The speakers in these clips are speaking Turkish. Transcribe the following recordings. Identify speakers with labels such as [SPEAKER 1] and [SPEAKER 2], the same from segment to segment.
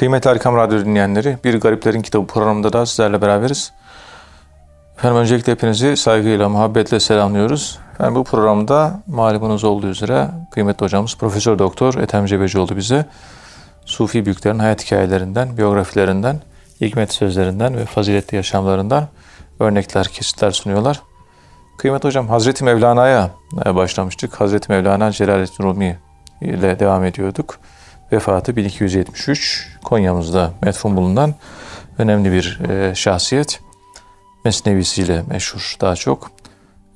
[SPEAKER 1] Kıymetli Erkam Radyo dinleyenleri, Bir Gariplerin Kitabı programında da sizlerle beraberiz. Efendim öncelikle hepinizi saygıyla, muhabbetle selamlıyoruz. Efendim bu programda malumunuz olduğu üzere kıymetli hocamız Profesör Doktor Ethem Cebecioğlu bize Sufi büyüklerin hayat hikayelerinden, biyografilerinden, hikmet sözlerinden ve faziletli yaşamlarından örnekler, kesitler sunuyorlar. Kıymetli hocam Hazreti Mevlana'ya başlamıştık. Hazreti Mevlana Celaleddin Rumi ile devam ediyorduk. Vefatı 1273 Konya'mızda metfun bulunan önemli bir e, şahsiyet. Mesnevisiyle meşhur daha çok.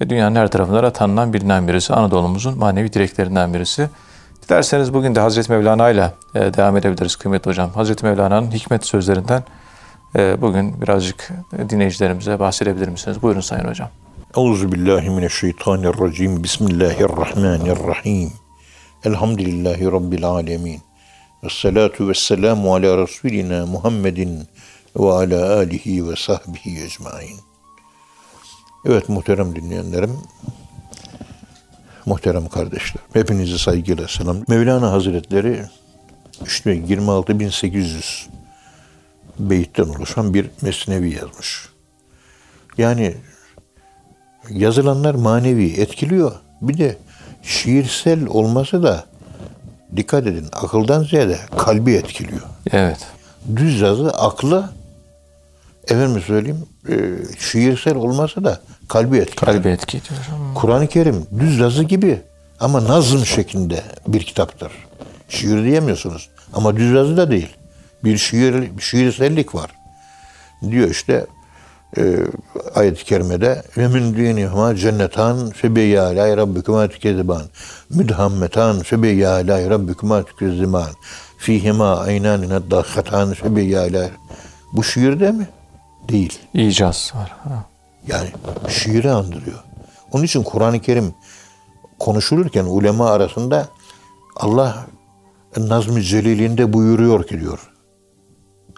[SPEAKER 1] Ve dünyanın her tarafında da tanınan bilinen birisi. Anadolu'muzun manevi direklerinden birisi. Dilerseniz bugün de Hazreti Mevlana ile e, devam edebiliriz kıymetli hocam. Hazreti Mevlana'nın hikmet sözlerinden e, bugün birazcık dinleyicilerimize bahsedebilir misiniz? Buyurun Sayın Hocam.
[SPEAKER 2] Euzu billahi mineşşeytanirracim. Bismillahirrahmanirrahim. Elhamdülillahi rabbil alamin. Ves salatu vesselamu ala rasulina Muhammedin ve ala alihi ve sahbihi ecmaîn. Evet muhterem dinleyenlerim, muhterem kardeşler, hepinizi saygıyla selam. Mevlana Hazretleri işte 26.800 beyitten oluşan bir mesnevi yazmış. Yani yazılanlar manevi etkiliyor. Bir de şiirsel olması da dikkat edin akıldan ziyade kalbi etkiliyor.
[SPEAKER 1] Evet.
[SPEAKER 2] Düz yazı aklı efendim söyleyeyim e, şiirsel olması da kalbi etkiliyor.
[SPEAKER 1] Kalbi etki ediyor.
[SPEAKER 2] Kur'an-ı Kerim düz yazı gibi ama nazım şeklinde bir kitaptır. Şiir diyemiyorsunuz ama düz yazı da değil. Bir şiir şiirsellik var. Diyor işte e, ayet-i kerimede ve min dinihuma cennetan fe beyyâlâ rabbikuma tükezziban müdhammetan fe beyyâlâ rabbikuma tükezziban fihima aynâni neddâhatan fe beyyâlâ bu şiirde mi? Değil.
[SPEAKER 1] İcaz var. Ha.
[SPEAKER 2] Yani şiiri andırıyor. Onun için Kur'an-ı Kerim konuşulurken ulema arasında Allah Nazm-ı Celil'inde buyuruyor ki diyor.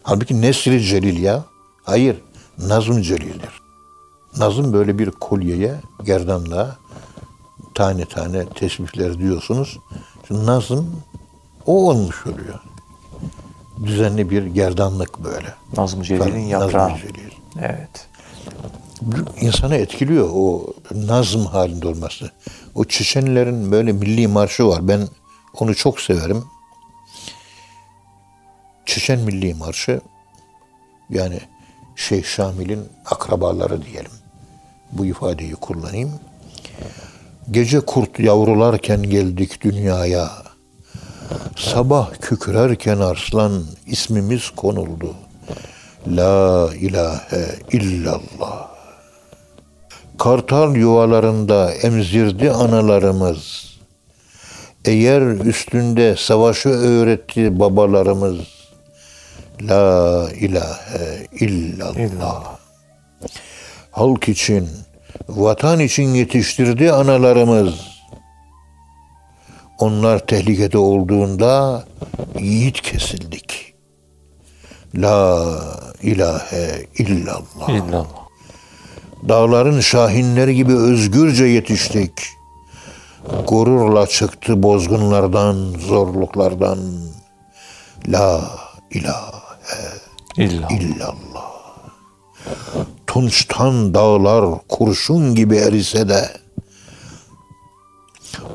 [SPEAKER 2] Halbuki Nesri Celil ya. Hayır. Nazm Celil'dir. Nazım böyle bir kolyeye, gerdanlığa tane tane tesbihler diyorsunuz. Şimdi nazım o olmuş oluyor. Düzenli bir gerdanlık böyle.
[SPEAKER 1] Nazım Celil'in yaprağı.
[SPEAKER 2] Nazm-ı Celil.
[SPEAKER 1] Evet.
[SPEAKER 2] İnsanı etkiliyor o nazım halinde olması. O Çeçenlerin böyle milli marşı var. Ben onu çok severim. Çeçen Milli Marşı yani Şeyh Şamil'in akrabaları diyelim. Bu ifadeyi kullanayım. Gece kurt yavrularken geldik dünyaya. Sabah kükrerken arslan ismimiz konuldu. La ilahe illallah. Kartal yuvalarında emzirdi analarımız. Eğer üstünde savaşı öğretti babalarımız. La ilahe illallah.
[SPEAKER 1] İllallah.
[SPEAKER 2] Halk için, vatan için yetiştirdi analarımız. Onlar tehlikede olduğunda yiğit kesildik. La ilahe illallah.
[SPEAKER 1] İllallah.
[SPEAKER 2] Dağların şahinleri gibi özgürce yetiştik. Gururla çıktı bozgunlardan, zorluklardan. La ilahe
[SPEAKER 1] İllallah.
[SPEAKER 2] illallah. Tunçtan dağlar kurşun gibi erise de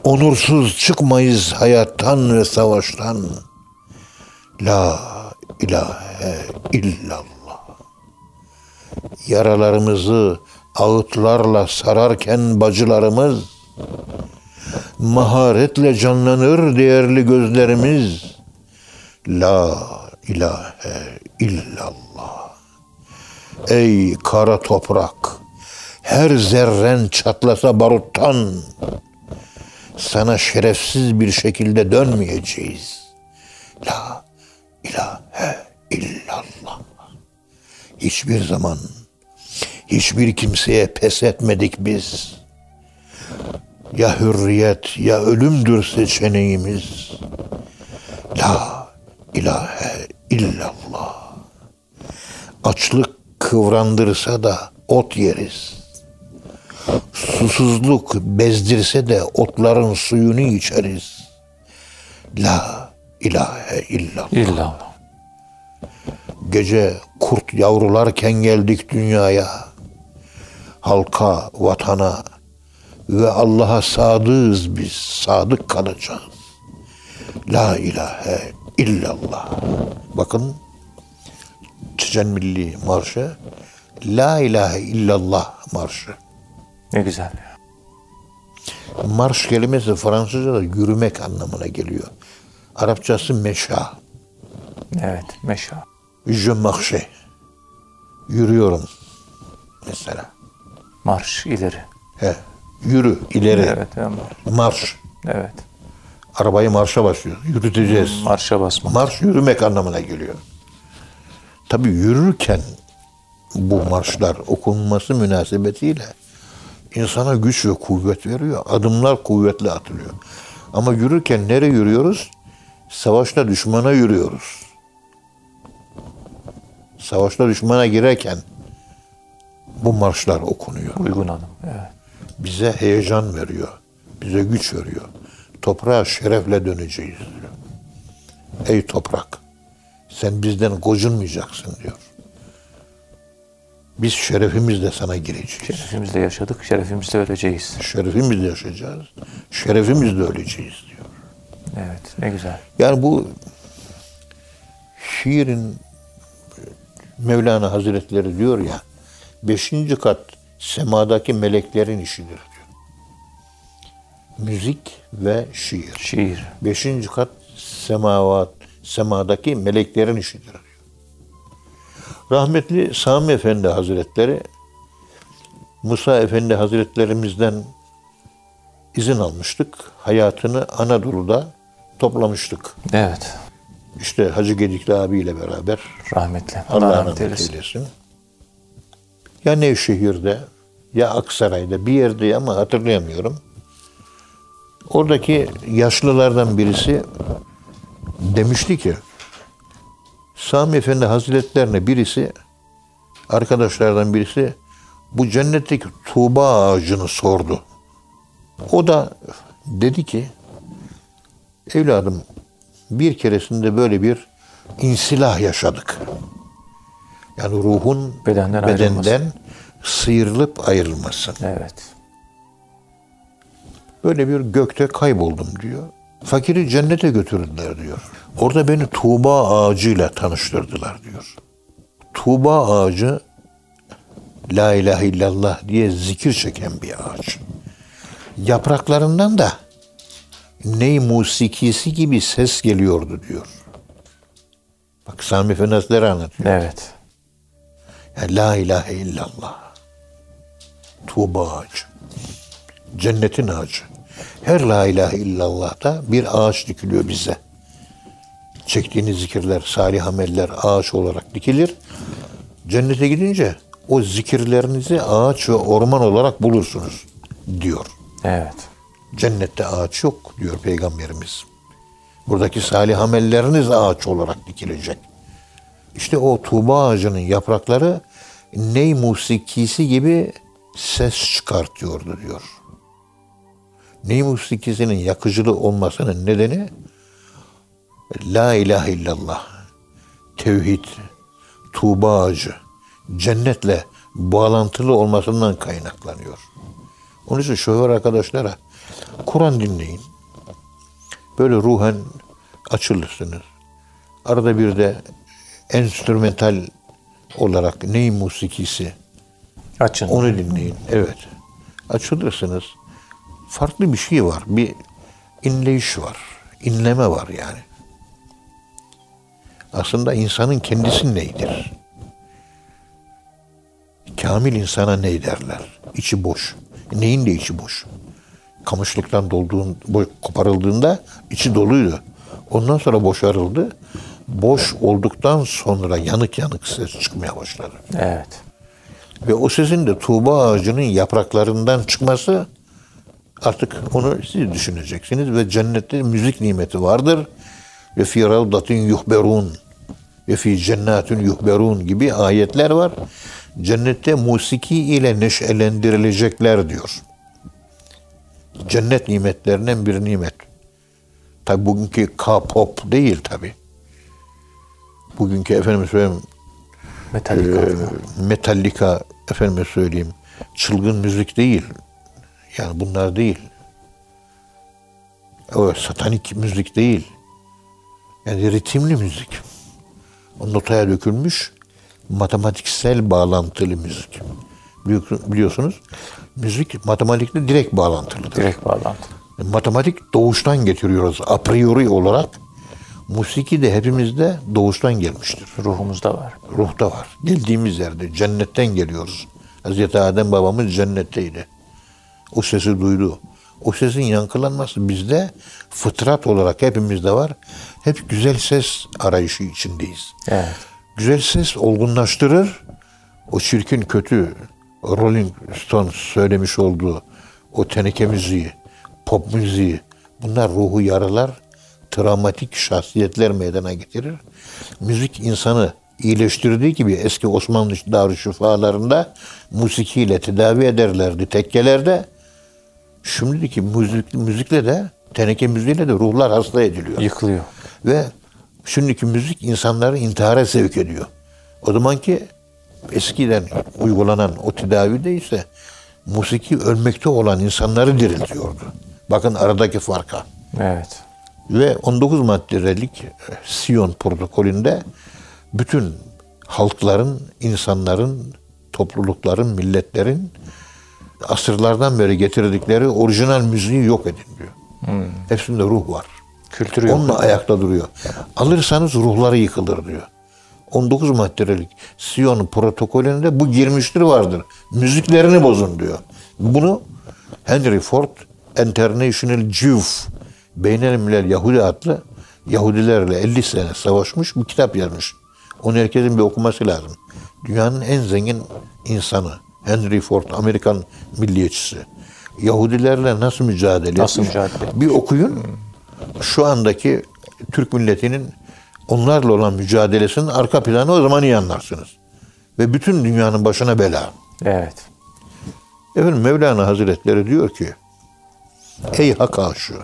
[SPEAKER 2] onursuz çıkmayız hayattan ve savaştan. La ilahe illallah. Yaralarımızı ağıtlarla sararken bacılarımız maharetle canlanır değerli gözlerimiz. La ilahe illallah. Ey kara toprak, her zerren çatlasa baruttan, sana şerefsiz bir şekilde dönmeyeceğiz. La ilahe illallah. Hiçbir zaman, hiçbir kimseye pes etmedik biz. Ya hürriyet ya ölümdür seçeneğimiz. La ilahe illallah. Açlık kıvrandırsa da ot yeriz. Susuzluk bezdirse de otların suyunu içeriz. La ilahe illallah.
[SPEAKER 1] İllallah.
[SPEAKER 2] Gece kurt yavrularken geldik dünyaya. Halka, vatana ve Allah'a sadığız biz. Sadık kalacağız. La ilahe illallah. Bakın Çeçen Milli Marşı La ilahe illallah marşı.
[SPEAKER 1] Ne güzel.
[SPEAKER 2] Marş kelimesi Fransızca'da yürümek anlamına geliyor. Arapçası meşa.
[SPEAKER 1] Evet. Meşa.
[SPEAKER 2] Je marche. Yürüyorum. Mesela.
[SPEAKER 1] Marş ileri.
[SPEAKER 2] He. Yürü, ileri.
[SPEAKER 1] Evet. evet.
[SPEAKER 2] Marş.
[SPEAKER 1] Evet.
[SPEAKER 2] Arabayı marşa başlıyoruz. Yürüteceğiz.
[SPEAKER 1] Marşa basma.
[SPEAKER 2] Marş yürümek anlamına geliyor. Tabii yürürken bu marşlar okunması münasebetiyle insana güç ve kuvvet veriyor. Adımlar kuvvetli atılıyor. Ama yürürken nereye yürüyoruz? Savaşta düşmana yürüyoruz. Savaşta düşmana girerken bu marşlar okunuyor.
[SPEAKER 1] Uygun adım. Evet.
[SPEAKER 2] Bize heyecan veriyor. Bize güç veriyor. Toprağa şerefle döneceğiz diyor. Ey toprak sen bizden gocunmayacaksın diyor. Biz şerefimizle sana gireceğiz.
[SPEAKER 1] Şerefimizle yaşadık, şerefimizle öleceğiz.
[SPEAKER 2] Şerefimizle yaşayacağız. Şerefimizle öleceğiz diyor.
[SPEAKER 1] Evet, ne güzel.
[SPEAKER 2] Yani bu şiirin Mevlana Hazretleri diyor ya beşinci kat semadaki meleklerin işidir. Müzik ve şiir.
[SPEAKER 1] Şiir.
[SPEAKER 2] Beşinci kat semavat, semadaki meleklerin işidir diyor. Rahmetli Sami Efendi Hazretleri Musa Efendi Hazretlerimizden izin almıştık. Hayatını Anadolu'da toplamıştık.
[SPEAKER 1] Evet,
[SPEAKER 2] İşte Hacı Gedikli abiyle beraber
[SPEAKER 1] rahmetli.
[SPEAKER 2] Allah,
[SPEAKER 1] Allah
[SPEAKER 2] rahmet
[SPEAKER 1] rahmet eylesin.
[SPEAKER 2] eylesin. Ya Nevşehir'de ya Aksaray'da bir yerde ama hatırlayamıyorum. Oradaki yaşlılardan birisi demişti ki Sami Efendi Hazretlerine birisi arkadaşlardan birisi bu cennetteki tuğba ağacını sordu. O da dedi ki evladım bir keresinde böyle bir insilah yaşadık. Yani ruhun
[SPEAKER 1] Bedenden
[SPEAKER 2] bedenden sıyrılıp ayrılması.
[SPEAKER 1] Evet.
[SPEAKER 2] Böyle bir gökte kayboldum diyor. Fakiri cennete götürdüler diyor. Orada beni Tuğba ağacıyla tanıştırdılar diyor. Tuğba ağacı La ilahe illallah diye zikir çeken bir ağaç. Yapraklarından da ney musikisi gibi ses geliyordu diyor. Bak Sami Efendi Hazretleri anlatıyor.
[SPEAKER 1] Evet.
[SPEAKER 2] Yani La ilahe illallah. Tuğba ağacı. Cennetin ağacı. Her la ilahe illallah'ta bir ağaç dikiliyor bize. Çektiğiniz zikirler, salih ameller ağaç olarak dikilir. Cennete gidince o zikirlerinizi ağaç ve orman olarak bulursunuz diyor.
[SPEAKER 1] Evet.
[SPEAKER 2] Cennette ağaç yok diyor Peygamberimiz. Buradaki salih amelleriniz ağaç olarak dikilecek. İşte o tuğba ağacının yaprakları ney musikisi gibi ses çıkartıyordu diyor. Ney musikisinin yakıcılığı olmasının nedeni La ilahe illallah, tevhid, tuğba ağacı, cennetle bağlantılı olmasından kaynaklanıyor. Onun için şoför arkadaşlara Kur'an dinleyin. Böyle ruhen açılırsınız. Arada bir de enstrümental olarak ney musikisi
[SPEAKER 1] Açın.
[SPEAKER 2] onu dinleyin. Evet. Açılırsınız. Farklı bir şey var. Bir inleyiş var. İnleme var yani. Aslında insanın kendisi neydir? Kamil insana ne derler? İçi boş. Neyin de içi boş? Kamışlıktan dolduğun, boy- koparıldığında içi doluydu. Ondan sonra boşarıldı. Boş olduktan sonra yanık yanık ses çıkmaya başladı.
[SPEAKER 1] Evet.
[SPEAKER 2] Ve o sesin de tuğba ağacının yapraklarından çıkması artık onu siz düşüneceksiniz ve cennette müzik nimeti vardır. Ve fi ravdatin yuhberun ve fi cennetin yuhberun gibi ayetler var. Cennette musiki ile neşelendirilecekler diyor. Cennet nimetlerinden bir nimet. Tabi bugünkü K-pop değil tabi. Bugünkü efendim söyleyeyim
[SPEAKER 1] Metallica.
[SPEAKER 2] Ee, Metallica efendime söyleyeyim çılgın müzik değil. Yani bunlar değil. O satanik müzik değil. Yani ritimli müzik. O notaya dökülmüş matematiksel bağlantılı müzik. Biliyor- Biliyorsunuz müzik matematikle direkt bağlantılıdır.
[SPEAKER 1] Direkt bağlantı.
[SPEAKER 2] Matematik doğuştan getiriyoruz a priori olarak. Musiki de hepimizde doğuştan gelmiştir.
[SPEAKER 1] Ruhumuzda var.
[SPEAKER 2] Ruhta var. Geldiğimiz yerde cennetten geliyoruz. Hazreti Adem babamız cennetteydi. O sesi duydu. O sesin yankılanması bizde fıtrat olarak hepimizde var. Hep güzel ses arayışı içindeyiz.
[SPEAKER 1] Evet.
[SPEAKER 2] Güzel ses olgunlaştırır. O çirkin kötü Rolling Stones söylemiş olduğu o teneke müziği, pop müziği bunlar ruhu yaralar, travmatik şahsiyetler meydana getirir. Müzik insanı iyileştirdiği gibi eski Osmanlı darüşşifalarında musikiyle tedavi ederlerdi tekkelerde. Şimdiki müzik, müzikle de teneke müziğiyle de ruhlar hasta ediliyor.
[SPEAKER 1] Yıkılıyor.
[SPEAKER 2] Ve şimdiki müzik insanları intihara sevk ediyor. O zamanki eskiden uygulanan o tedavide ise musiki ölmekte olan insanları diriltiyordu. Bakın aradaki farka.
[SPEAKER 1] Evet.
[SPEAKER 2] Ve 19 maddelik e, Siyon protokolünde bütün halkların, insanların, toplulukların, milletlerin asırlardan beri getirdikleri orijinal müziği yok edin diyor. Hepsinde ruh var.
[SPEAKER 1] Kültürü yok.
[SPEAKER 2] Onunla ayakta duruyor. Alırsanız ruhları yıkılır diyor. 19 maddelik Siyon protokolünde bu girmiştir vardır. Müziklerini bozun diyor. Bunu Henry Ford International Jew Beynelmilel Yahudi adlı Yahudilerle 50 sene savaşmış bir kitap yazmış. Onu herkesin bir okuması lazım. Dünyanın en zengin insanı Henry Ford Amerikan milliyetçisi. Yahudilerle nasıl mücadele
[SPEAKER 1] Nasıl
[SPEAKER 2] etmiş?
[SPEAKER 1] mücadele?
[SPEAKER 2] Bir okuyun. Şu andaki Türk milletinin onlarla olan mücadelesinin arka planı o zaman iyi anlarsınız. Ve bütün dünyanın başına bela.
[SPEAKER 1] Evet.
[SPEAKER 2] Efendim Mevlana Hazretleri diyor ki Ey hak aşığı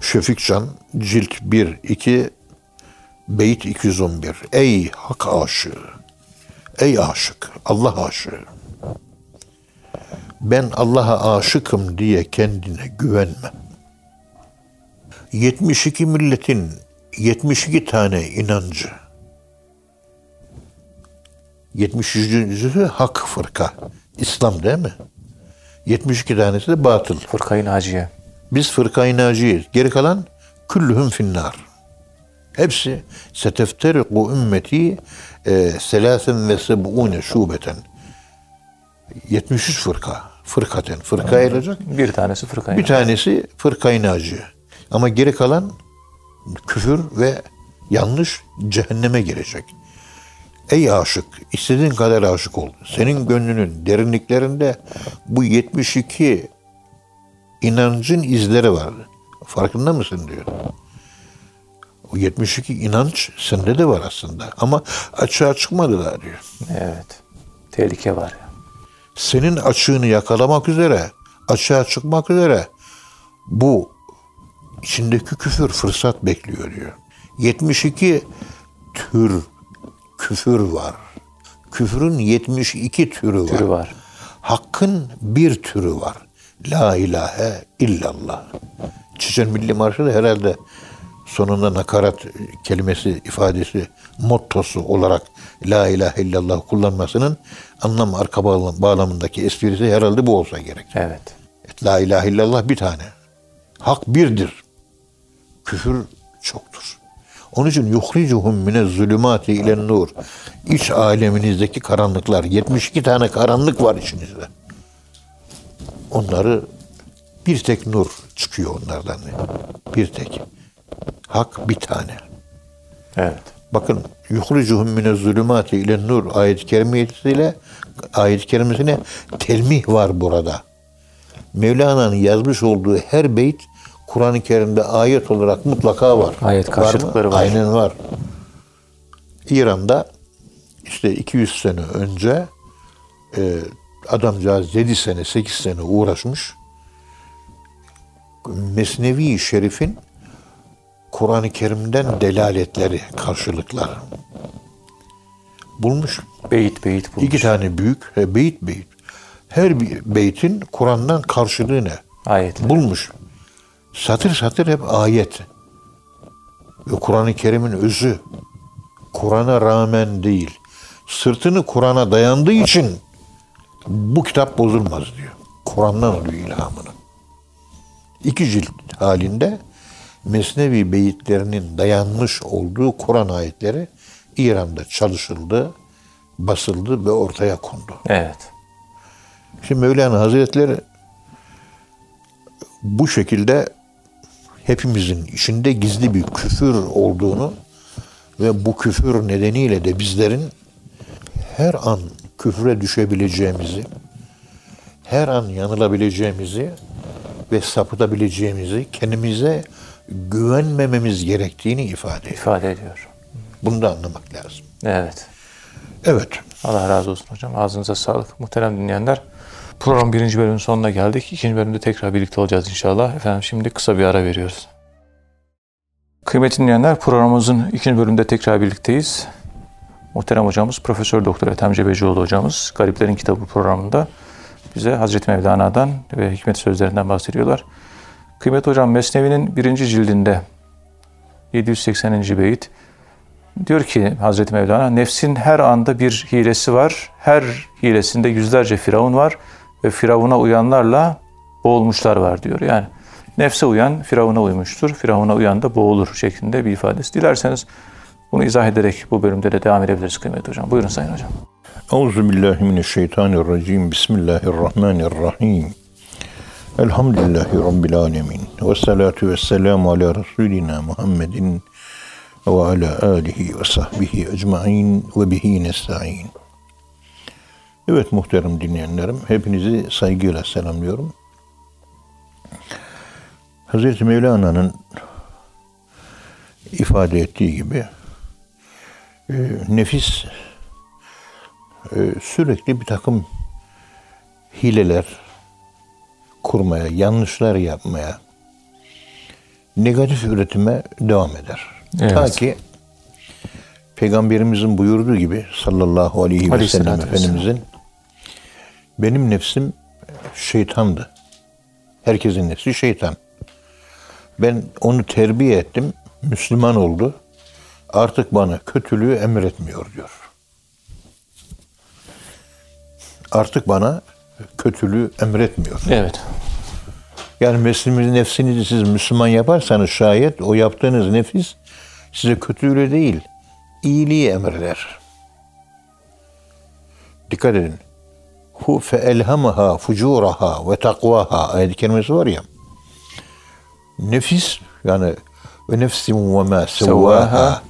[SPEAKER 2] Şefikcan cilt 1 2 beyt 211 Ey hak aşığı Ey aşık Allah aşığı ben Allah'a aşıkım diye kendine güvenme. 72 milletin 72 tane inancı 73. hak fırka. İslam değil mi? 72 tanesi de batıl.
[SPEAKER 1] Fırkayı Naciye.
[SPEAKER 2] Biz fırkayı naciyiz. Geri kalan küllühüm finnar. Hepsi setefteriku ümmeti e, selasen ve seb'une şubeten. 73 fırka. Fırkaten. Fırka ayrılacak.
[SPEAKER 1] Bir tanesi fırkayı
[SPEAKER 2] Bir tanesi fırkayı naciye. Ama geri kalan küfür ve yanlış cehenneme girecek. Ey aşık, istediğin kadar aşık ol. Senin gönlünün derinliklerinde bu 72 inancın izleri var. Farkında mısın diyor. O 72 inanç sende de var aslında. Ama açığa çıkmadılar diyor.
[SPEAKER 1] Evet. Tehlike var.
[SPEAKER 2] senin açığını yakalamak üzere, açığa çıkmak üzere bu içindeki küfür fırsat bekliyor diyor. 72 tür küfür var. Küfrün 72 türü var.
[SPEAKER 1] Türü var.
[SPEAKER 2] Hakkın bir türü var. La ilahe illallah. Çiçen Milli Marşı da herhalde sonunda nakarat kelimesi, ifadesi, mottosu olarak La ilahe illallah kullanmasının anlam arka bağlam- bağlamındaki esprisi herhalde bu olsa gerek.
[SPEAKER 1] Evet.
[SPEAKER 2] La ilahe illallah bir tane. Hak birdir. Küfür çoktur. Onun için yuhricuhum mine zulümati ile nur. İç aleminizdeki karanlıklar. 72 tane karanlık var içinizde. Onları bir tek nur çıkıyor onlardan. Bir tek. Hak bir tane.
[SPEAKER 1] Evet.
[SPEAKER 2] Bakın yuhricuhum mine zulümati ile nur ayet-i kerimesiyle ayet-i kerimesine telmih var burada. Mevlana'nın yazmış olduğu her beyt Kur'an-ı Kerim'de ayet olarak mutlaka var.
[SPEAKER 1] Ayet karşılıkları var.
[SPEAKER 2] Aynen var. İran'da işte 200 sene önce e, adamcağız 7 sene 8 sene uğraşmış. Mesnevi Şerif'in Kur'an-ı Kerim'den delaletleri, karşılıklar. bulmuş.
[SPEAKER 1] Beyit beyit bulmuş.
[SPEAKER 2] İki tane büyük he, beyit beyit. Her bir beytin Kur'an'dan karşılığı ne?
[SPEAKER 1] Ayetler.
[SPEAKER 2] Bulmuş. Satır satır hep ayet. Ve Kur'an-ı Kerim'in özü Kur'an'a rağmen değil. Sırtını Kur'an'a dayandığı için bu kitap bozulmaz diyor. Kur'an'dan alıyor ilhamını. İki cilt halinde Mesnevi beyitlerinin dayanmış olduğu Kur'an ayetleri İran'da çalışıldı, basıldı ve ortaya kondu.
[SPEAKER 1] Evet.
[SPEAKER 2] Şimdi Mevlana Hazretleri bu şekilde hepimizin içinde gizli bir küfür olduğunu ve bu küfür nedeniyle de bizlerin her an küfre düşebileceğimizi, her an yanılabileceğimizi ve sapıtabileceğimizi kendimize güvenmememiz gerektiğini ifade ediyor.
[SPEAKER 1] ifade ediyor.
[SPEAKER 2] Bunu da anlamak lazım.
[SPEAKER 1] Evet.
[SPEAKER 2] Evet.
[SPEAKER 1] Allah razı olsun hocam. Ağzınıza sağlık. Muhterem dinleyenler. Program birinci bölümün sonuna geldik. İkinci bölümde tekrar birlikte olacağız inşallah. Efendim şimdi kısa bir ara veriyoruz. Kıymetli dinleyenler programımızın ikinci bölümünde tekrar birlikteyiz. Muhterem hocamız Profesör Doktor Ethem Cebecioğlu hocamız Gariplerin Kitabı programında bize Hazreti Mevlana'dan ve hikmet sözlerinden bahsediyorlar. Kıymetli hocam Mesnevi'nin birinci cildinde 780. beyit Diyor ki Hazreti Mevlana, nefsin her anda bir hilesi var. Her hilesinde yüzlerce firavun var ve firavuna uyanlarla boğulmuşlar var diyor. Yani nefse uyan firavuna uymuştur, firavuna uyan da boğulur şeklinde bir ifadesi. Dilerseniz bunu izah ederek bu bölümde de devam edebiliriz kıymetli hocam. Buyurun Sayın Hocam.
[SPEAKER 2] Euzu billahi mineşşeytanirracim. Bismillahirrahmanirrahim. Elhamdülillahi rabbil alamin. Ve salatu vesselamu ala Resulina Muhammedin ve ala alihi ve sahbihi ecmaîn ve bihi nestaîn. Evet muhterem dinleyenlerim, hepinizi saygıyla selamlıyorum. Hazreti Mevlana'nın ifade ettiği gibi e, nefis e, sürekli bir takım hileler kurmaya, yanlışlar yapmaya, negatif üretime devam eder.
[SPEAKER 1] Evet.
[SPEAKER 2] Ta ki Peygamberimizin buyurduğu gibi sallallahu aleyhi ve sellem. Efendimizin benim nefsim şeytandı. Herkesin nefsi şeytan. Ben onu terbiye ettim. Müslüman oldu. Artık bana kötülüğü emretmiyor diyor. Artık bana kötülüğü emretmiyor.
[SPEAKER 1] Evet.
[SPEAKER 2] Yani Müslüman nefsinizi siz Müslüman yaparsanız şayet o yaptığınız nefis size kötülüğü değil, iyiliği emreder. Dikkat edin. Hu fe elhamaha fucuraha ve takvaha ayet-i kerimesi var ya. Nefis yani ve nefsim ve ma sevvaha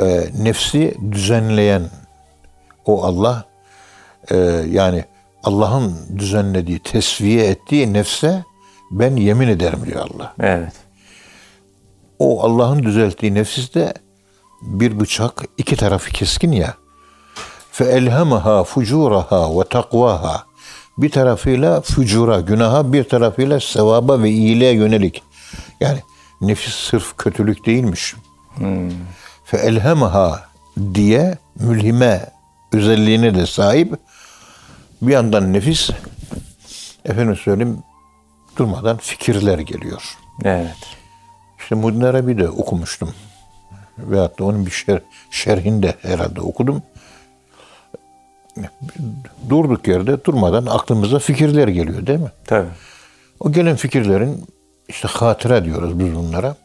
[SPEAKER 2] e, nefsi düzenleyen o Allah e, yani Allah'ın düzenlediği, tesviye ettiği nefse ben yemin ederim diyor Allah.
[SPEAKER 1] Evet.
[SPEAKER 2] O Allah'ın düzelttiği nefiste bir bıçak iki tarafı keskin ya. Fe elhamaha fucuraha ve takvaha. Bir tarafıyla fucura, günaha, bir tarafıyla sevaba ve iyiliğe yönelik. Yani nefis sırf kötülük değilmiş. Fe elhamaha diye mülhime özelliğine de sahip. Bir yandan nefis efendim söyleyeyim durmadan fikirler geliyor.
[SPEAKER 1] Evet.
[SPEAKER 2] İşte Muddin Arabi de okumuştum. Veyahut da onun bir şer, şerhinde herhalde okudum. Durduk yerde durmadan aklımıza fikirler geliyor değil mi?
[SPEAKER 1] Tabii.
[SPEAKER 2] O gelen fikirlerin işte hatıra diyoruz biz bunlara.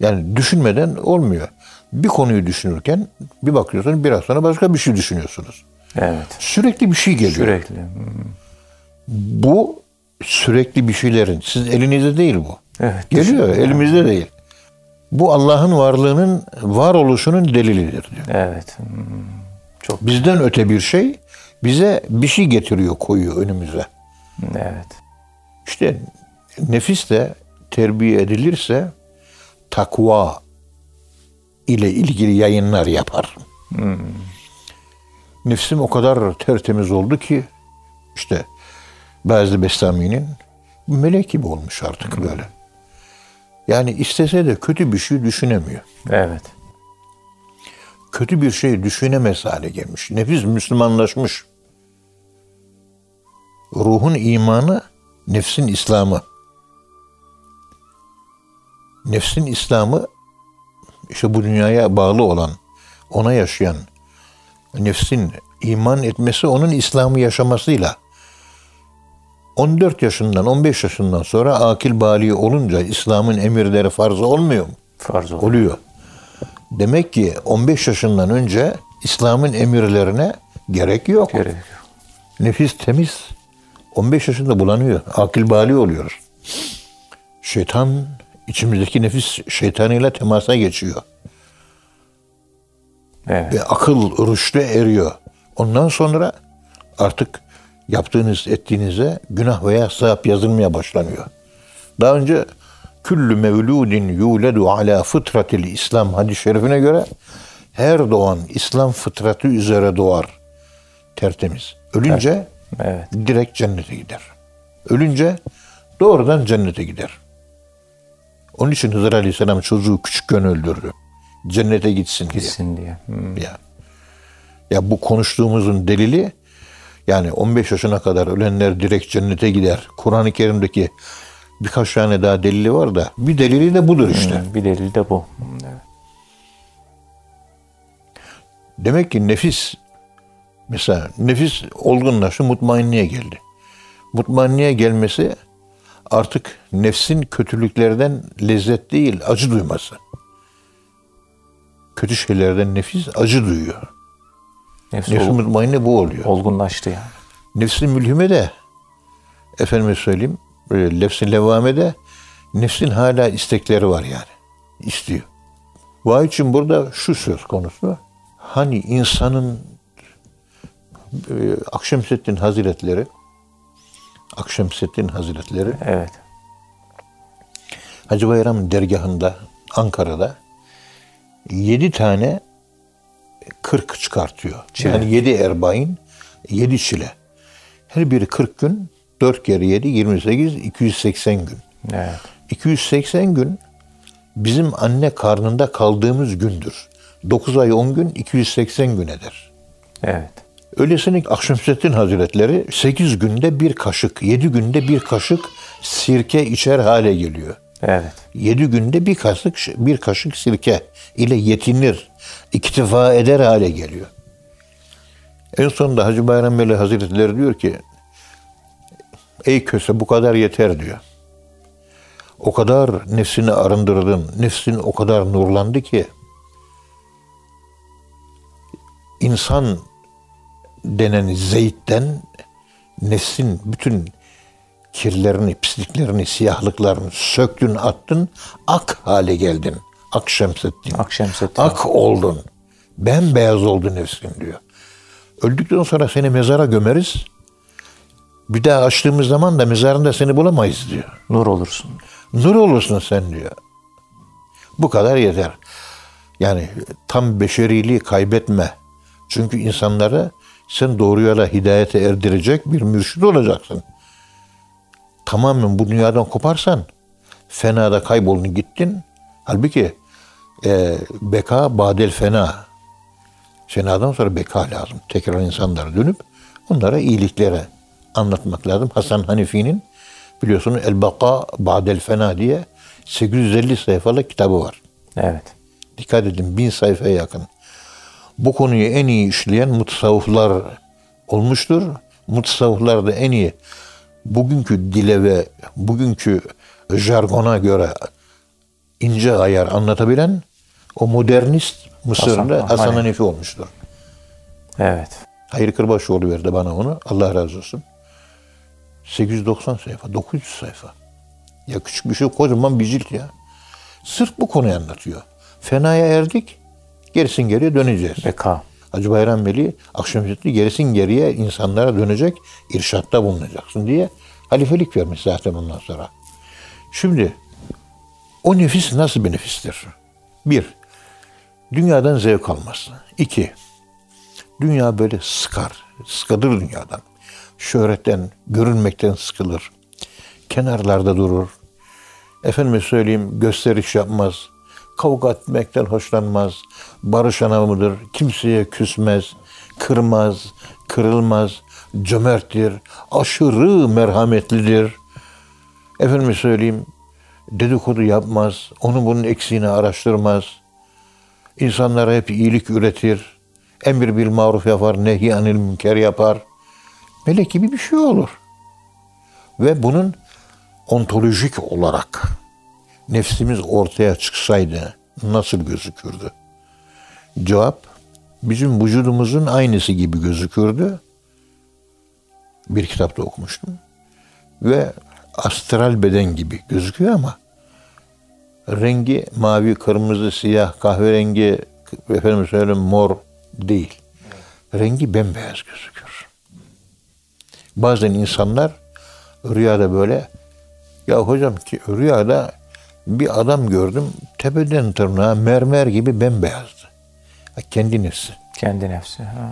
[SPEAKER 2] Yani düşünmeden olmuyor. Bir konuyu düşünürken bir bakıyorsunuz biraz sonra başka bir şey düşünüyorsunuz.
[SPEAKER 1] Evet.
[SPEAKER 2] Sürekli bir şey geliyor.
[SPEAKER 1] Sürekli. Hmm.
[SPEAKER 2] Bu sürekli bir şeylerin siz elinizde değil bu.
[SPEAKER 1] Evet.
[SPEAKER 2] Geliyor elimizde değil. Bu Allah'ın varlığının varoluşunun delilidir diyor.
[SPEAKER 1] Evet. Hmm. Çok
[SPEAKER 2] Bizden öte bir şey bize bir şey getiriyor, koyuyor önümüze.
[SPEAKER 1] evet.
[SPEAKER 2] İşte nefis de terbiye edilirse takva ile ilgili yayınlar yapar. Nefsim o kadar tertemiz oldu ki işte bazı Bestami'nin melek gibi olmuş artık böyle. Yani istese de kötü bir şey düşünemiyor.
[SPEAKER 1] Evet.
[SPEAKER 2] kötü bir şey düşünemez hale gelmiş. Nefis Müslümanlaşmış. Ruhun imanı, nefsin İslamı. Nefsin İslamı işte bu dünyaya bağlı olan, ona yaşayan, nefsin iman etmesi onun İslam'ı yaşamasıyla 14 yaşından 15 yaşından sonra akil bali olunca İslam'ın emirleri farz olmuyor mu?
[SPEAKER 1] Farz olur.
[SPEAKER 2] Oluyor. Demek ki 15 yaşından önce İslam'ın emirlerine gerek yok.
[SPEAKER 1] Gerek yok.
[SPEAKER 2] Nefis temiz. 15 yaşında bulanıyor. Akil bali oluyoruz. Şeytan, içimizdeki nefis şeytanıyla temasa geçiyor.
[SPEAKER 1] Evet.
[SPEAKER 2] Ve akıl rüşte eriyor. Ondan sonra artık yaptığınız ettiğinize günah veya sevap yazılmaya başlanıyor. Daha önce küllü mevludin yuledu ala fıtratil İslam hadis-i şerifine göre her doğan İslam fıtratı üzere doğar. Tertemiz. Ölünce
[SPEAKER 1] Evet.
[SPEAKER 2] direkt cennete gider. Ölünce doğrudan cennete gider. Onun için Hızır Aleyhisselam çocuğu küçükken öldürdü. Cennete gitsin diye.
[SPEAKER 1] Gitsin diye. Hmm.
[SPEAKER 2] Ya. ya bu konuştuğumuzun delili yani 15 yaşına kadar ölenler direkt cennete gider. Kur'an-ı Kerim'deki birkaç tane daha delili var da bir delili de budur işte.
[SPEAKER 1] Hmm, Bir delil de bu. Evet.
[SPEAKER 2] Demek ki nefis mesela nefis olgunlaştı mutmainliğe geldi. Mutmainliğe gelmesi artık nefsin kötülüklerden lezzet değil acı duyması. Kötü şeylerden nefis acı duyuyor.
[SPEAKER 1] Nefsi
[SPEAKER 2] Nefsi
[SPEAKER 1] ol-
[SPEAKER 2] mutmainne bu oluyor.
[SPEAKER 1] olgunlaştı yani.
[SPEAKER 2] Nefsin mülhime de efendime söyleyeyim e, nefsin levame de nefsin hala istekleri var yani. İstiyor. Vay için burada şu söz konusu. Hani insanın e, Akşemseddin Hazretleri Akşemseddin Hazretleri
[SPEAKER 1] Evet.
[SPEAKER 2] Hacı Bayram dergahında Ankara'da yedi tane kırk çıkartıyor.
[SPEAKER 1] Çile.
[SPEAKER 2] Yani yedi erbain, yedi çile. Her biri 40 gün, 4 kere 7, 28, 280 gün.
[SPEAKER 1] Evet.
[SPEAKER 2] 280 gün bizim anne karnında kaldığımız gündür. 9 ay 10 gün 280 gün eder.
[SPEAKER 1] Evet.
[SPEAKER 2] Öylesine Akşemseddin Hazretleri 8 günde bir kaşık, 7 günde bir kaşık sirke içer hale geliyor.
[SPEAKER 1] Evet.
[SPEAKER 2] 7 günde bir kaşık bir kaşık sirke ile yetinir, iktifa eder hale geliyor. En sonunda Hacı Bayram Veli Hazretleri diyor ki Ey köse bu kadar yeter diyor. O kadar nefsini arındırdın, nefsin o kadar nurlandı ki insan denen zeyitten nefsin bütün kirlerini, pisliklerini, siyahlıklarını söktün, attın, ak hale geldin. Ak Şemsettin.
[SPEAKER 1] Akşemseddin.
[SPEAKER 2] Ak oldun. Bembeyaz oldu nefsin diyor. Öldükten sonra seni mezara gömeriz. Bir daha açtığımız zaman da mezarında seni bulamayız diyor.
[SPEAKER 1] Nur olursun.
[SPEAKER 2] Nur olursun sen diyor. Bu kadar yeter. Yani tam beşeriliği kaybetme. Çünkü insanları sen doğru yola hidayete erdirecek bir mürşid olacaksın. Tamamen bu dünyadan koparsan fenada kayboldun gittin. Halbuki e, beka badel fena. Fenadan sonra beka lazım. Tekrar insanlara dönüp onlara iyiliklere anlatmak lazım. Hasan Hanifi'nin biliyorsunuz El Baka Ba'del Fena diye 850 sayfalık kitabı var.
[SPEAKER 1] Evet.
[SPEAKER 2] Dikkat edin bin sayfaya yakın. Bu konuyu en iyi işleyen mutasavvıflar olmuştur. Mutasavvıflar da en iyi bugünkü dile ve bugünkü jargona göre ince ayar anlatabilen o modernist Mısırlı
[SPEAKER 1] Hasan-
[SPEAKER 2] Hasan,
[SPEAKER 1] Hasan
[SPEAKER 2] Hanefi olmuştur.
[SPEAKER 1] Evet.
[SPEAKER 2] Hayır Kırbaşoğlu verdi bana onu. Allah razı olsun. 890 sayfa, 900 sayfa. Ya küçük bir şey kocaman bir cilt ya. Sırf bu konuyu anlatıyor. Fenaya erdik, gerisin geriye döneceğiz.
[SPEAKER 1] Beka.
[SPEAKER 2] Hacı Bayram Veli Akşemseddin gerisin geriye insanlara dönecek, irşatta bulunacaksın diye halifelik vermiş zaten ondan sonra. Şimdi o nefis nasıl bir nefistir? Bir, dünyadan zevk alması. İki, dünya böyle sıkar, sıkılır dünyadan. Şöhretten, görünmekten sıkılır. Kenarlarda durur. Efendime söyleyeyim gösteriş yapmaz. Kavga etmekten hoşlanmaz. Barış adamıdır. Kimseye küsmez. Kırmaz. Kırılmaz. Cömerttir. Aşırı merhametlidir. Efendim söyleyeyim dedikodu yapmaz. Onun bunun eksiğini araştırmaz. İnsanlara hep iyilik üretir. Emir bil maruf yapar. Nehy anil münker yapar. Melek gibi bir şey olur. Ve bunun ontolojik olarak nefsimiz ortaya çıksaydı nasıl gözükürdü? Cevap bizim vücudumuzun aynısı gibi gözükürdü. Bir kitapta okumuştum. Ve astral beden gibi gözüküyor ama rengi mavi, kırmızı, siyah, kahverengi, efendim söyleyeyim mor değil. Rengi bembeyaz gözüküyor. Bazen insanlar rüyada böyle ya hocam ki rüyada bir adam gördüm tepeden tırnağa mermer gibi bembeyazdı. Kendi nefsi.
[SPEAKER 1] Kendi nefsi. Ha.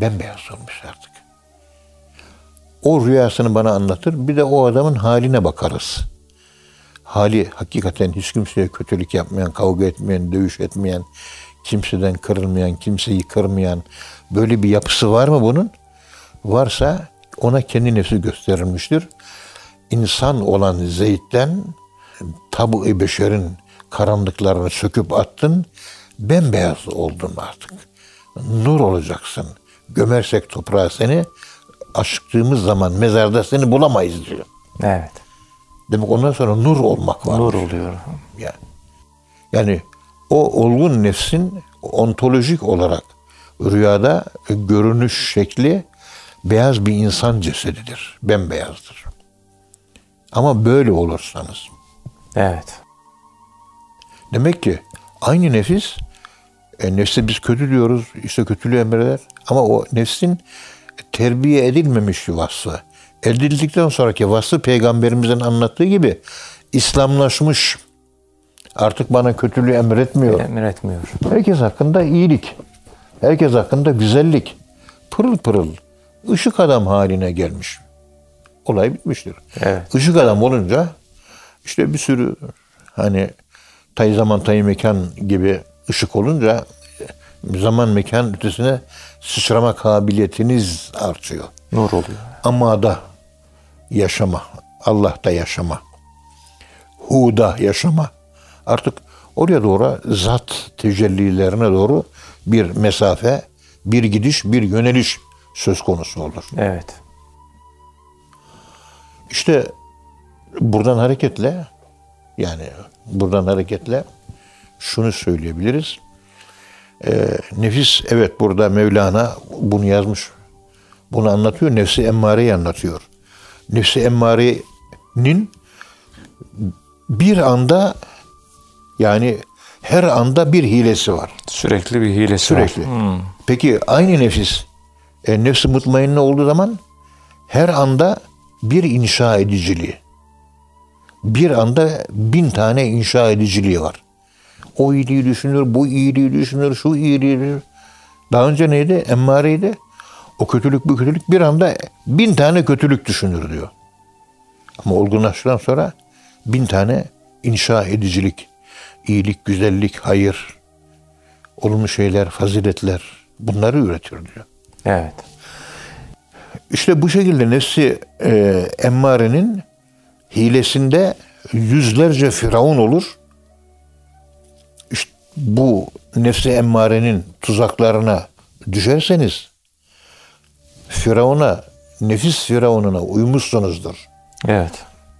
[SPEAKER 2] Bembeyaz olmuş artık. O rüyasını bana anlatır. Bir de o adamın haline bakarız. Hali hakikaten hiç kimseye kötülük yapmayan, kavga etmeyen, dövüş etmeyen, kimseden kırılmayan, kimseyi kırmayan böyle bir yapısı var mı bunun? Varsa ona kendi nefsi gösterilmiştir. İnsan olan Zeyd'den tabu-i beşerin karanlıklarını söküp attın, bembeyaz oldun artık. Nur olacaksın. Gömersek toprağa seni, aşktığımız zaman mezarda seni bulamayız diyor.
[SPEAKER 1] Evet.
[SPEAKER 2] Demek ondan sonra nur olmak var.
[SPEAKER 1] Nur oluyor.
[SPEAKER 2] Yani, yani o olgun nefsin ontolojik olarak rüyada görünüş şekli beyaz bir insan cesedidir. Bembeyazdır. Ama böyle olursanız.
[SPEAKER 1] Evet.
[SPEAKER 2] Demek ki aynı nefis e, nefse biz kötü diyoruz. işte kötülüğü emreder. Ama o nefsin terbiye edilmemiş vasfı. Edildikten sonraki vasfı peygamberimizin anlattığı gibi İslamlaşmış. Artık bana kötülüğü emretmiyor.
[SPEAKER 1] Emretmiyor.
[SPEAKER 2] Herkes hakkında iyilik. Herkes hakkında güzellik. Pırıl pırıl. ışık adam haline gelmiş. Olay bitmiştir.
[SPEAKER 1] Evet.
[SPEAKER 2] Işık adam olunca işte bir sürü hani tay zaman tay mekan gibi ışık olunca zaman mekan ötesine sıçrama kabiliyetiniz artıyor.
[SPEAKER 1] Nur oluyor.
[SPEAKER 2] Ama da yaşama, Allah'ta yaşama, Hu'da yaşama. Artık oraya doğru zat tecellilerine doğru bir mesafe, bir gidiş, bir yöneliş söz konusu olur.
[SPEAKER 1] Evet.
[SPEAKER 2] İşte buradan hareketle yani buradan hareketle şunu söyleyebiliriz. Ee, nefis evet burada Mevlana bunu yazmış. Bunu anlatıyor. Nefsi emmareyi anlatıyor. Nefsi emmarenin bir anda yani her anda bir hilesi var.
[SPEAKER 1] Sürekli bir hilesi
[SPEAKER 2] Sürekli.
[SPEAKER 1] var. Hmm.
[SPEAKER 2] Peki aynı nefis e, nefsi mutmainne olduğu zaman her anda bir inşa ediciliği. Bir anda bin tane inşa ediciliği var. O iyiliği düşünür, bu iyiliği düşünür, şu iyiliği düşünür. Daha önce neydi? Emmareydi. O kötülük, bu kötülük bir anda bin tane kötülük düşünür diyor. Ama olgunlaştıktan sonra bin tane inşa edicilik, iyilik, güzellik, hayır, olumlu şeyler, faziletler bunları üretiyor diyor.
[SPEAKER 1] Evet.
[SPEAKER 2] İşte bu şekilde nefsi e, emmarenin hilesinde yüzlerce firavun olur. İşte bu nefsi emmarenin tuzaklarına düşerseniz Firavun'a, nefis Firavun'una uymuşsunuzdur.
[SPEAKER 1] Evet.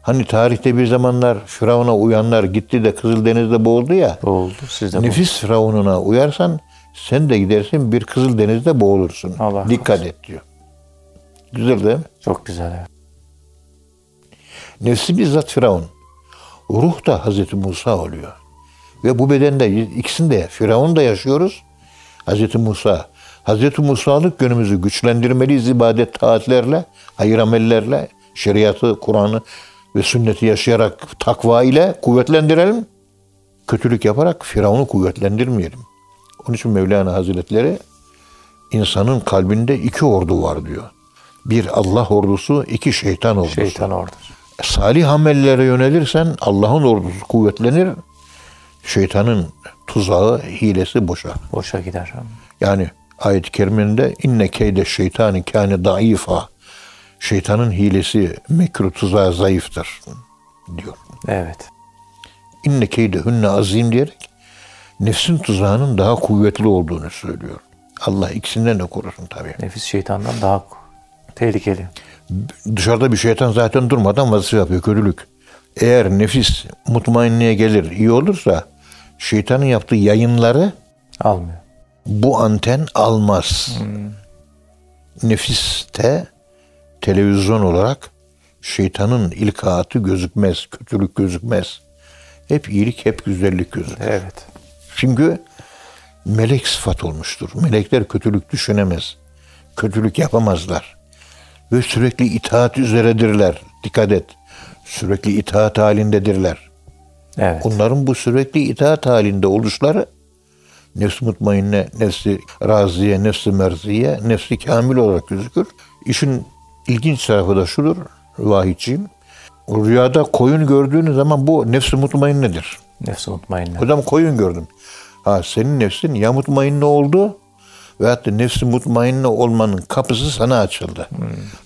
[SPEAKER 2] Hani tarihte bir zamanlar Firavun'a uyanlar gitti de Kızıldeniz'de boğuldu ya.
[SPEAKER 1] Oldu. Siz de.
[SPEAKER 2] Nefis Firavun'una uyarsan sen de gidersin bir Kızıldeniz'de boğulursun.
[SPEAKER 1] Allah
[SPEAKER 2] Dikkat et diyor. Güzel değil mi?
[SPEAKER 1] Çok güzel. Evet.
[SPEAKER 2] Nefsi bizzat Firavun. Ruh da Hazreti Musa oluyor. Ve bu bedende ikisinde Firavun da yaşıyoruz. Hazreti Musa. Hazreti Musa'lık yönümüzü güçlendirmeliyiz ibadet taatlerle, hayır amellerle, şeriatı, Kur'an'ı ve sünneti yaşayarak takva ile kuvvetlendirelim. Kötülük yaparak Firavun'u kuvvetlendirmeyelim. Onun için Mevlana Hazretleri insanın kalbinde iki ordu var diyor. Bir Allah ordusu, iki şeytan ordusu.
[SPEAKER 1] Şeytan ordusu.
[SPEAKER 2] Salih amellere yönelirsen Allah'ın ordusu kuvvetlenir. şeytanın tuzağı, hilesi boşa.
[SPEAKER 1] Boşa gider.
[SPEAKER 2] Yani ayet-i keriminde inne keyde şeytani kâne daifa. Şeytanın hilesi, mekru tuzağı zayıftır diyor.
[SPEAKER 1] Evet.
[SPEAKER 2] İnne keyde hünne azim diyerek nefsin tuzağının daha kuvvetli olduğunu söylüyor. Allah ikisinden de korusun tabii.
[SPEAKER 1] Nefis şeytandan daha tehlikeli.
[SPEAKER 2] Dışarıda bir şeytan zaten durmadan vazife yapıyor, kötülük. Eğer nefis mutmainliğe gelir, iyi olursa şeytanın yaptığı yayınları
[SPEAKER 1] Almıyor.
[SPEAKER 2] bu anten almaz. Nefiste televizyon olarak şeytanın ilkaatı gözükmez, kötülük gözükmez. Hep iyilik, hep güzellik gözükür.
[SPEAKER 1] Evet.
[SPEAKER 2] Çünkü melek sıfat olmuştur. Melekler kötülük düşünemez. Kötülük yapamazlar. Ve sürekli itaat üzeredirler. Dikkat et. Sürekli itaat halindedirler.
[SPEAKER 1] Evet.
[SPEAKER 2] Onların bu sürekli itaat halinde oluşları nefs mutmainne, nefsi raziye, nefsi merziye, nefsi kamil olarak gözükür. İşin ilginç tarafı da şudur vahiyciğim. Rüyada koyun gördüğünüz zaman bu nefsi mutmainnedir.
[SPEAKER 1] Nefsi mutmainne.
[SPEAKER 2] Hocam koyun gördüm. Ha senin nefsin ya mutmainne oldu veyahut da nefsi mutmainne olmanın kapısı sana açıldı.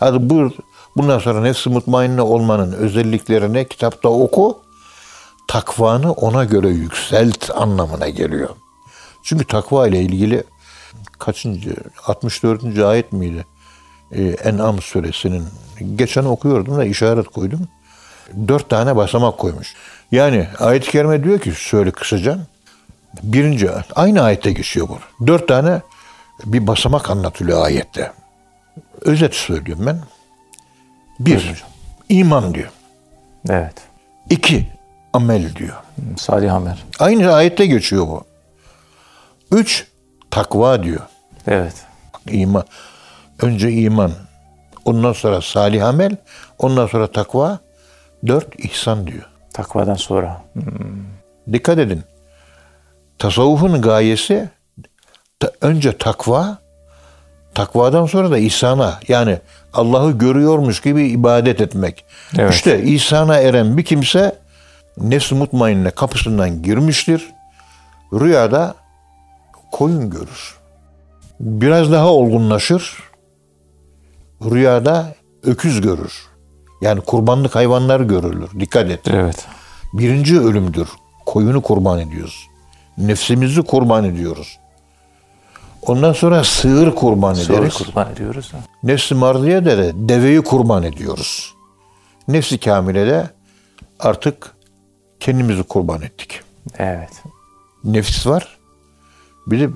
[SPEAKER 2] Hadi buyur bundan sonra nefsi mutmainne olmanın özelliklerini kitapta oku. Takvanı ona göre yükselt anlamına geliyor. Çünkü takva ile ilgili kaçıncı 64. ayet miydi? Ee, En'am suresinin geçen okuyordum da işaret koydum. Dört tane basamak koymuş. Yani ayet-i kerime diyor ki şöyle kısaca. Birinci aynı ayette geçiyor bu. Dört tane bir basamak anlatılıyor ayette. Özet söylüyorum ben. Bir, iman diyor.
[SPEAKER 1] Evet.
[SPEAKER 2] İki, amel diyor.
[SPEAKER 1] Salih Amer.
[SPEAKER 2] Aynı ayette geçiyor bu. Üç, takva diyor.
[SPEAKER 1] Evet.
[SPEAKER 2] İman. Önce iman. Ondan sonra salih amel. Ondan sonra takva. Dört, ihsan diyor.
[SPEAKER 1] Takvadan sonra.
[SPEAKER 2] Dikkat edin. Tasavvufun gayesi ta- önce takva, takvadan sonra da ihsana yani Allah'ı görüyormuş gibi ibadet etmek.
[SPEAKER 1] Evet.
[SPEAKER 2] İşte ihsana eren bir kimse nefs mutmainne kapısından girmiştir. Rüyada koyun görür. Biraz daha olgunlaşır. Rüyada öküz görür. Yani kurbanlık hayvanlar görülür. Dikkat et.
[SPEAKER 1] Evet.
[SPEAKER 2] Birinci ölümdür. Koyunu kurban ediyoruz. Nefsimizi kurban ediyoruz. Ondan sonra sığır kurban
[SPEAKER 1] Sonra
[SPEAKER 2] ederiz.
[SPEAKER 1] kurban ediyoruz.
[SPEAKER 2] Nefsi marziye de, de deveyi kurban ediyoruz. Nefsi kamile de artık kendimizi kurban ettik.
[SPEAKER 1] Evet.
[SPEAKER 2] Nefis var. Bir de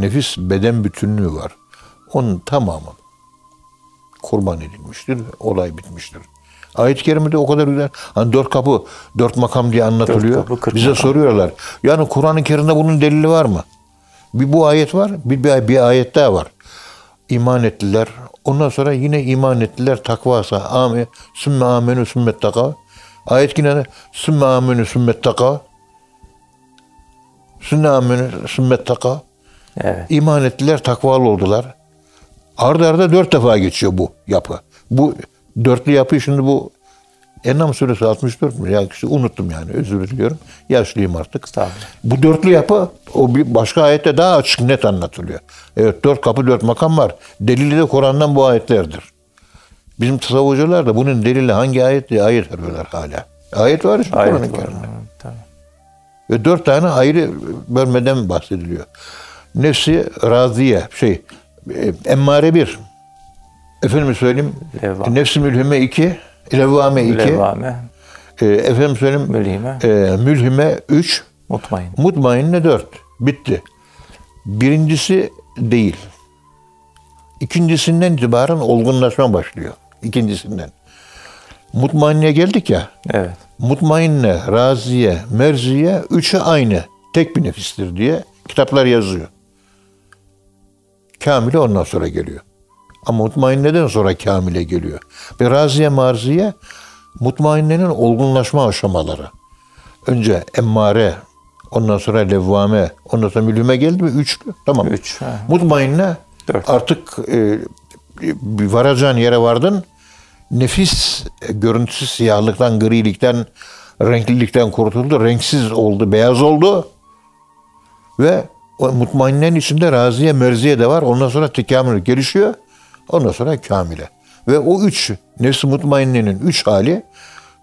[SPEAKER 2] nefis beden bütünlüğü var. Onun tamamı kurban edilmiştir. Olay bitmiştir. Ayet-i kerimede o kadar güzel. Hani dört kapı, dört makam diye anlatılıyor.
[SPEAKER 1] kapı,
[SPEAKER 2] Bize
[SPEAKER 1] makam.
[SPEAKER 2] soruyorlar. Yani Kur'an-ı Kerim'de bunun delili var mı? Bir bu ayet var, bir, bir, bir ayet daha var. İman ettiler. Ondan sonra yine iman ettiler. Takvasa. Ame, sümme amenü sümmet taka. Ayet yine de sümme amenü sümmet taka. Sümme amenü sümmet taka.
[SPEAKER 1] Evet.
[SPEAKER 2] İman ettiler, takvalı oldular. Arda arda dört defa geçiyor bu yapı. Bu dörtlü yapı şimdi bu Enam suresi 64 mü? Ya işte unuttum yani özür diliyorum. Yaşlıyım artık. Bu dörtlü yapı o bir başka ayette daha açık net anlatılıyor. Evet dört kapı dört makam var. Delili de Kur'an'dan bu ayetlerdir. Bizim tasavvucular da bunun delili hangi ayet diye ayet arıyorlar hala. Ayet var işte Kur'an-ı. Kerim'de. Ve dört tane ayrı bölmeden bahsediliyor. Nefsi raziye, şey, e, emmare bir. Efendim söyleyeyim,
[SPEAKER 1] Levvame.
[SPEAKER 2] nefsi mülhime iki, levvame iki.
[SPEAKER 1] Levvame.
[SPEAKER 2] E, efendim söyleyeyim,
[SPEAKER 1] Mülhime.
[SPEAKER 2] e, mülhime üç,
[SPEAKER 1] Mutmain.
[SPEAKER 2] mutmainne dört. Bitti. Birincisi değil. İkincisinden itibaren olgunlaşma başlıyor. İkincisinden. Mutmainne geldik ya.
[SPEAKER 1] Evet.
[SPEAKER 2] Mutmainne, raziye, merziye üçü aynı. Tek bir nefistir diye kitaplar yazıyor. Kamile ondan sonra geliyor. Ama mutmainneden sonra kamile geliyor. Ve raziye, marziye mutmainnenin olgunlaşma aşamaları. Önce emmare, ondan sonra levvame, ondan sonra mülhime geldi mi? Üçlü. Tamam.
[SPEAKER 1] Üç. ha.
[SPEAKER 2] Mutmainne
[SPEAKER 1] Dört.
[SPEAKER 2] artık e, bir varacağın yere vardın. Nefis e, görüntüsü siyahlıktan, grilikten renklilikten kurtuldu. Renksiz oldu, beyaz oldu. Ve o mutmainnenin içinde raziye, merziye de var. Ondan sonra tekamül gelişiyor. Ondan sonra kamile. Ve o üç, nefsi mutmainnenin üç hali,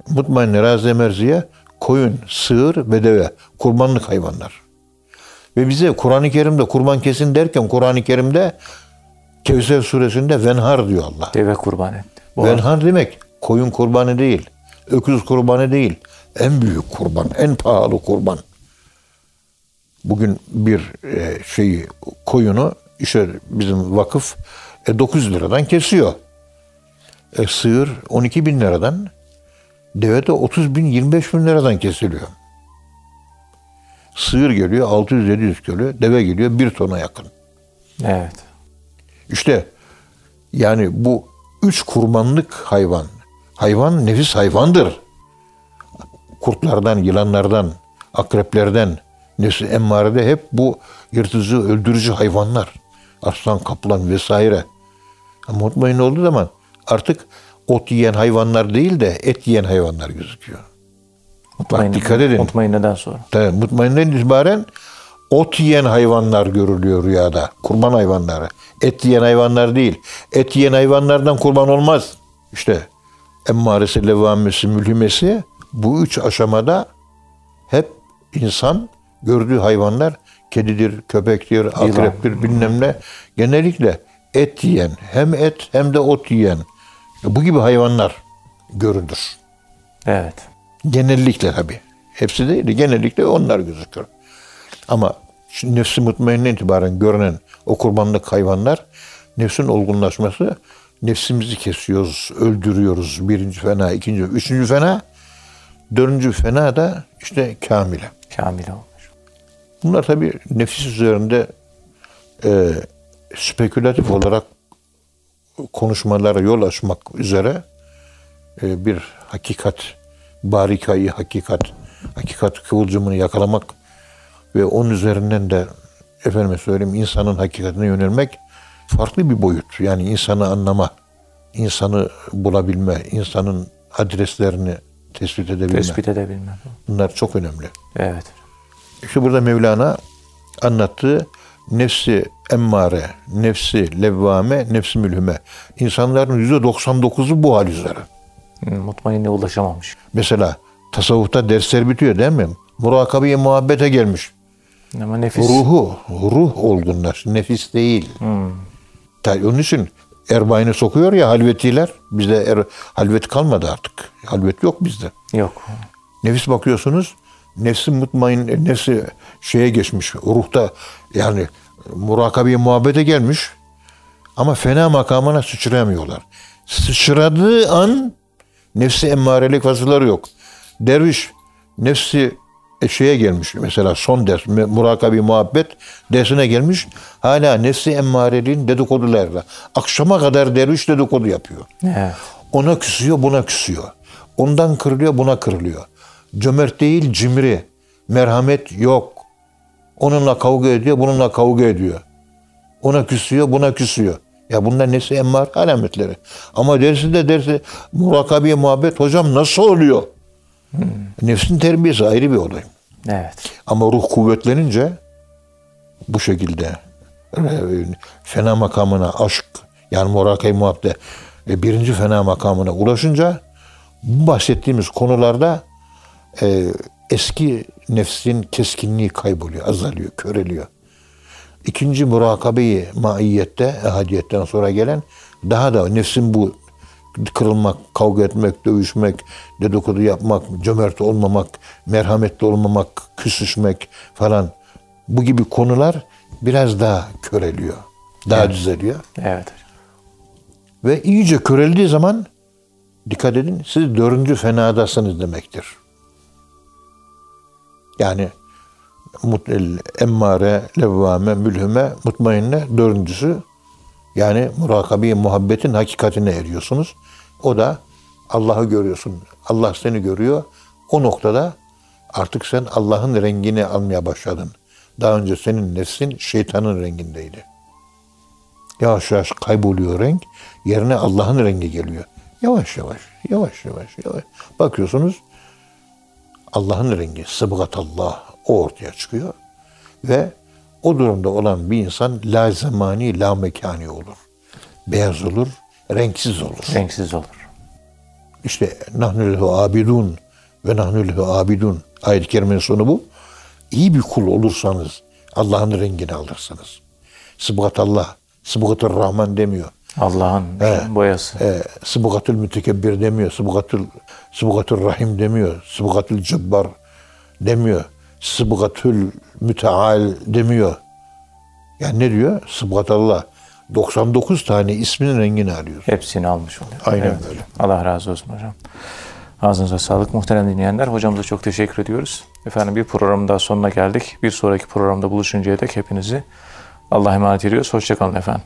[SPEAKER 2] mutmainne, raziye, merziye, koyun, sığır ve deve. Kurbanlık hayvanlar. Ve bize Kur'an-ı Kerim'de kurban kesin derken Kur'an-ı Kerim'de Kevser suresinde venhar diyor Allah.
[SPEAKER 1] Deve kurban etti. Bu
[SPEAKER 2] Venhar demek koyun kurbanı değil, öküz kurbanı değil. En büyük kurban, en pahalı kurban. Bugün bir e, şeyi koyunu işte bizim vakıf e, 900 liradan kesiyor. E, sığır 12 bin liradan, deve de 30 bin 25 bin liradan kesiliyor. Sığır geliyor 600-700 kilo, deve geliyor 1 tona yakın.
[SPEAKER 1] Evet.
[SPEAKER 2] İşte yani bu üç kurbanlık hayvan. Hayvan nefis hayvandır. Kurtlardan, yılanlardan, akreplerden, nefsi emmarede hep bu yırtıcı, öldürücü hayvanlar. Aslan, kaplan vesaire. Ama mutmain olduğu zaman artık ot yiyen hayvanlar değil de et yiyen hayvanlar gözüküyor.
[SPEAKER 1] Mutmain,
[SPEAKER 2] dikkat edin.
[SPEAKER 1] Mutmainneden sonra.
[SPEAKER 2] Tabii mutmainden itibaren ot yiyen hayvanlar görülüyor rüyada. Kurban hayvanları. Et yiyen hayvanlar değil. Et yiyen hayvanlardan kurban olmaz. İşte emmaresi, levamesi, mülhimesi bu üç aşamada hep insan gördüğü hayvanlar kedidir, köpektir, akreptir bilmem ne. Genellikle et yiyen, hem et hem de ot yiyen bu gibi hayvanlar görülür.
[SPEAKER 1] Evet.
[SPEAKER 2] Genellikle tabii. Hepsi değil de genellikle onlar gözükür. Ama nefsi mutmainne itibaren görünen o kurbanlık hayvanlar nefsin olgunlaşması nefsimizi kesiyoruz, öldürüyoruz. Birinci fena, ikinci, üçüncü fena. Dördüncü fena da işte kamile.
[SPEAKER 1] Kamil olmuş.
[SPEAKER 2] Bunlar tabii nefis üzerinde e, spekülatif olarak konuşmalara yol açmak üzere e, bir hakikat, barikayı hakikat, hakikat kıvılcımını yakalamak ve onun üzerinden de efendime söyleyeyim insanın hakikatine yönelmek farklı bir boyut. Yani insanı anlama, insanı bulabilme, insanın adreslerini tespit edebilme.
[SPEAKER 1] Tespit edebilmem.
[SPEAKER 2] Bunlar çok önemli.
[SPEAKER 1] Evet.
[SPEAKER 2] İşte burada Mevlana anlattığı nefsi emmare, nefsi levvame, nefsi mülhüme. İnsanların yüzde 99'u bu hal üzere.
[SPEAKER 1] Mutmainne ulaşamamış.
[SPEAKER 2] Mesela tasavvufta dersler bitiyor değil mi? Murakabeye muhabbete gelmiş.
[SPEAKER 1] Ama nefis.
[SPEAKER 2] Ruhu, ruh olgunlar. Nefis değil. Ta- Onun için erbayını sokuyor ya halvetiler. Bizde er, halvet kalmadı artık. Halvet yok bizde.
[SPEAKER 1] Yok.
[SPEAKER 2] Nefis bakıyorsunuz nefsi mutmain, nefsi şeye geçmiş. Ruhta yani murakabeye muhabbete gelmiş. Ama fena makamına sıçrayamıyorlar. Sıçradığı an nefsi emmarelik vasıfları yok. Derviş nefsi e, şeye gelmiş mesela son ders murakabi muhabbet dersine gelmiş hala nefsi emmareliğin dedikodularla akşama kadar derviş dedikodu yapıyor.
[SPEAKER 1] Evet.
[SPEAKER 2] Ona küsüyor, buna küsüyor. Ondan kırılıyor, buna kırılıyor. Cömert değil, cimri. Merhamet yok. Onunla kavga ediyor, bununla kavga ediyor. Ona küsüyor, buna küsüyor. Ya bunlar nesi emmar alametleri. Ama dersi de dersi muhabbet hocam nasıl oluyor? Nefsin terbiyesi ayrı bir olay.
[SPEAKER 1] Evet.
[SPEAKER 2] Ama ruh kuvvetlenince bu şekilde e, fena makamına aşk yani murakay muhabbet e, birinci fena makamına ulaşınca bu bahsettiğimiz konularda e, eski nefsin keskinliği kayboluyor, azalıyor, köreliyor. İkinci murakabeyi maiyette, ehadiyetten sonra gelen daha da nefsin bu kırılmak, kavga etmek, dövüşmek, dedikodu yapmak, cömert olmamak, merhametli olmamak, küsüşmek falan bu gibi konular biraz daha köreliyor. Daha düzeliyor.
[SPEAKER 1] Evet.
[SPEAKER 2] Ve iyice köreldiği zaman dikkat edin siz dördüncü fenadasınız demektir. Yani mut, emmare, levvame, mülhüme, mutmainne dördüncüsü yani murakabi muhabbetin hakikatine eriyorsunuz. O da Allah'ı görüyorsun. Allah seni görüyor. O noktada artık sen Allah'ın rengini almaya başladın. Daha önce senin nefsin şeytanın rengindeydi. Yavaş yavaş kayboluyor renk. Yerine Allah'ın rengi geliyor. Yavaş yavaş, yavaş yavaş, yavaş. Bakıyorsunuz Allah'ın rengi, sıbgatallah o ortaya çıkıyor. Ve o durumda olan bir insan la zamani, la mekani olur. Beyaz olur, renksiz olur.
[SPEAKER 1] Renksiz olur.
[SPEAKER 2] İşte nahnu lehu abidun ve nahnu lehu abidun. Ayet-i kerimenin sonu bu. İyi bir kul olursanız Allah'ın rengini alırsınız. Sıbgat Allah, sıbgatır Rahman demiyor.
[SPEAKER 1] Allah'ın boyası.
[SPEAKER 2] E, sıbgatül mütekebbir demiyor. Sıbgatül, sıbgatül rahim demiyor. Sıbgatül cebbar demiyor. Sıbgatül müteal demiyor. Yani ne diyor? Sıbgat Allah. 99 tane isminin rengini alıyor.
[SPEAKER 1] Hepsini almış oluyor.
[SPEAKER 2] Aynen böyle.
[SPEAKER 1] Allah razı olsun hocam. Ağzınıza sağlık muhterem dinleyenler. Hocamıza çok teşekkür ediyoruz. Efendim bir programın daha sonuna geldik. Bir sonraki programda buluşuncaya dek hepinizi Allah'a emanet ediyoruz. Hoşçakalın efendim.